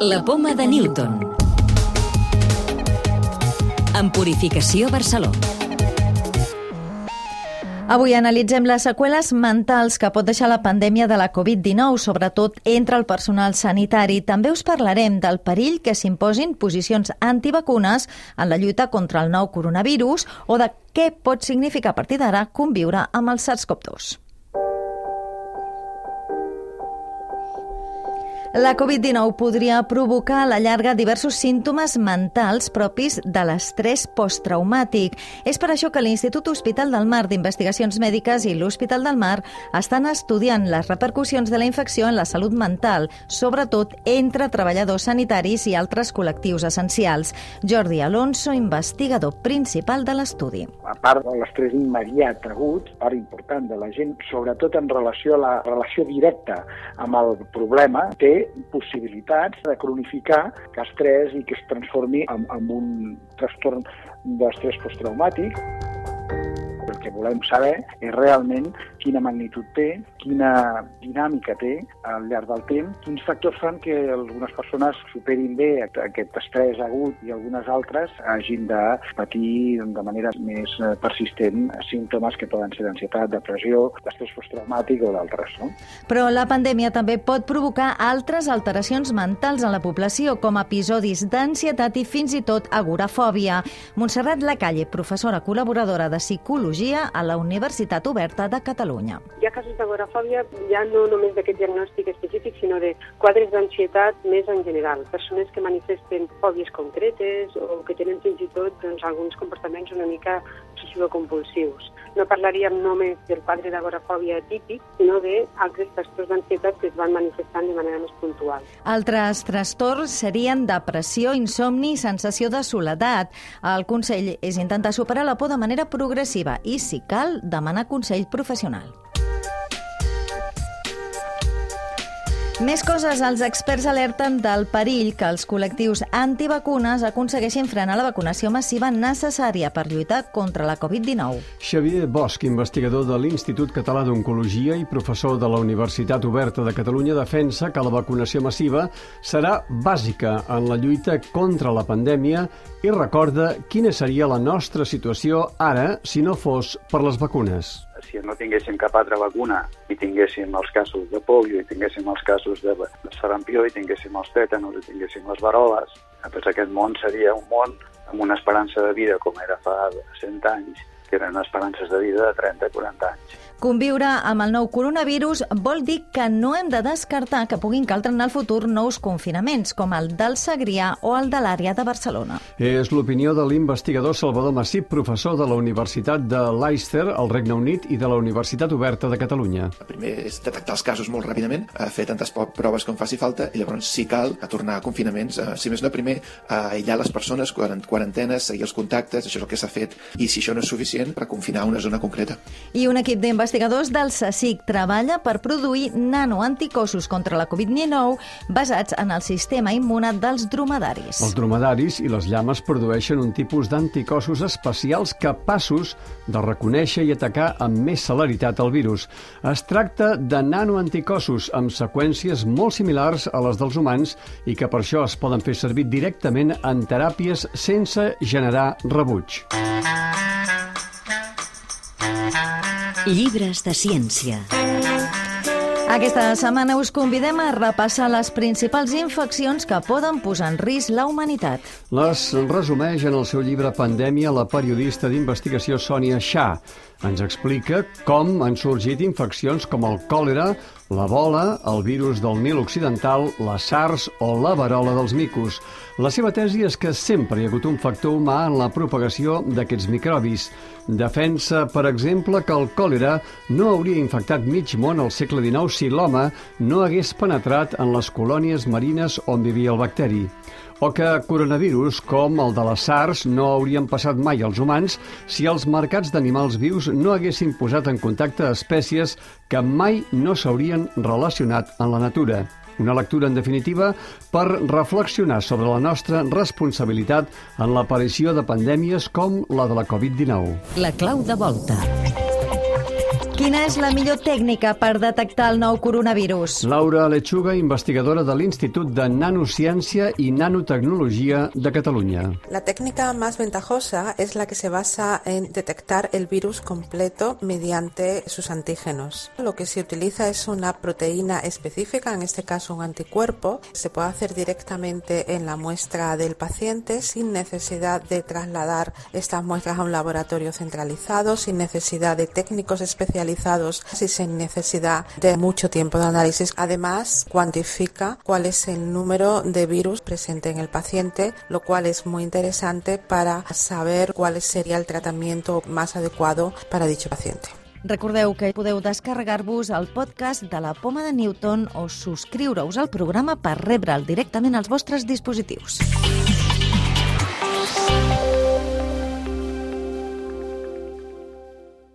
La poma de Newton. En Purificació Barceló. Avui analitzem les seqüeles mentals que pot deixar la pandèmia de la Covid-19, sobretot entre el personal sanitari. També us parlarem del perill que s'imposin posicions antivacunes en la lluita contra el nou coronavirus o de què pot significar a partir d'ara conviure amb el SARS-CoV-2. La Covid-19 podria provocar a la llarga diversos símptomes mentals propis de l'estrès posttraumàtic. És per això que l'Institut Hospital del Mar d'Investigacions Mèdiques i l'Hospital del Mar estan estudiant les repercussions de la infecció en la salut mental, sobretot entre treballadors sanitaris i altres col·lectius essencials. Jordi Alonso, investigador principal de l'estudi. A part de l'estrès immediat agut, part important de la gent, sobretot en relació a la relació directa amb el problema, té possibilitats de cronificar estrès i que es transformi en, en un trastorn d'estrès posttraumàtic. El que volem saber és realment quina magnitud té, quina dinàmica té al llarg del temps, quins factors fan que algunes persones superin bé aquest estrès agut i algunes altres hagin de patir de manera més eh, persistent símptomes que poden ser d'ansietat, depressió, d'estrès posttraumàtic o d'altres. No? Però la pandèmia també pot provocar altres alteracions mentals en la població, com episodis d'ansietat i fins i tot agorafòbia. Montserrat Lacalle, professora col·laboradora de Psicologia a la Universitat Oberta de Catalunya. Catalunya. Hi ha casos d'agorafòbia ja no només d'aquest diagnòstic específic, sinó de quadres d'ansietat més en general. Persones que manifesten fòbies concretes o que tenen fins i tot doncs, alguns comportaments una mica obsessivo-compulsius. No parlaríem només del quadre d'agorafòbia típic, sinó d'altres trastorns d'ansietat que es van manifestant de manera més puntual. Altres trastorns serien depressió, insomni i sensació de soledat. El consell és intentar superar la por de manera progressiva i, si cal, demanar consell professional. Més coses. Els experts alerten del perill que els col·lectius antivacunes aconsegueixin frenar la vacunació massiva necessària per lluitar contra la Covid-19. Xavier Bosch, investigador de l'Institut Català d'Oncologia i professor de la Universitat Oberta de Catalunya, defensa que la vacunació massiva serà bàsica en la lluita contra la pandèmia i recorda quina seria la nostra situació ara si no fos per les vacunes si no tinguéssim cap altra vacuna i tinguéssim els casos de polio i tinguéssim els casos de sarampió i tinguéssim els tètanos i tinguéssim les varoles, doncs aquest món seria un món amb una esperança de vida com era fa 100 anys, que eren esperances de vida de 30-40 anys. Conviure amb el nou coronavirus vol dir que no hem de descartar que puguin caldre en el futur nous confinaments, com el del Segrià o el de l'àrea de Barcelona. És l'opinió de l'investigador Salvador Massip, professor de la Universitat de Leicester, al Regne Unit, i de la Universitat Oberta de Catalunya. El primer és detectar els casos molt ràpidament, fer tantes poc proves com faci falta, i llavors, si cal, a tornar a confinaments, si més no, primer, a aïllar les persones, quarantenes, seguir els contactes, això és el que s'ha fet, i si això no és suficient, per confinar una zona concreta. I un equip d'investigadors investigadors del CSIC treballa per produir nanoanticossos contra la Covid-19 basats en el sistema immunat dels dromedaris. Els dromedaris i les llames produeixen un tipus d'anticossos especials capaços de reconèixer i atacar amb més celeritat el virus. Es tracta de nanoanticossos amb seqüències molt similars a les dels humans i que per això es poden fer servir directament en teràpies sense generar rebuig. Llibres de ciència. Aquesta setmana us convidem a repassar les principals infeccions que poden posar en risc la humanitat. Les resumeix en el seu llibre Pandèmia la periodista d'investigació Sònia Shah. Ens explica com han sorgit infeccions com el còlera, l'ebola, el virus del Nil Occidental, la SARS o la varola dels micos. La seva tesi és que sempre hi ha hagut un factor humà en la propagació d'aquests microbis. Defensa, per exemple, que el còlera no hauria infectat mig món al segle XIX si l'home no hagués penetrat en les colònies marines on vivia el bacteri o que coronavirus com el de la SARS no haurien passat mai als humans si els mercats d'animals vius no haguessin posat en contacte espècies que mai no s'haurien relacionat en la natura. Una lectura, en definitiva, per reflexionar sobre la nostra responsabilitat en l'aparició de pandèmies com la de la Covid-19. La clau de volta. Quina és la millor tècnica per detectar el nou coronavirus? Laura Lechuga, investigadora de l'Institut de Nanociència i Nanotecnologia de Catalunya. La técnica más ventajosa es la que se basa en detectar el virus completo mediante sus antígenos. Lo que se utiliza es una proteína específica, en este caso un anticuerpo. Se puede hacer directamente en la muestra del paciente sin necesidad de trasladar estas muestras a un laboratorio centralizado, sin necesidad de técnicos especializados y sin necesidad de mucho tiempo de análisis. Además, cuantifica cuál es el número de virus presente en el paciente, lo cual es muy interesante para saber cuál sería el tratamiento más adecuado para dicho paciente. Recordeu que podeu descarregar-vos el podcast de la Poma de Newton o subscriure-us al programa per rebre'l directament als vostres dispositius.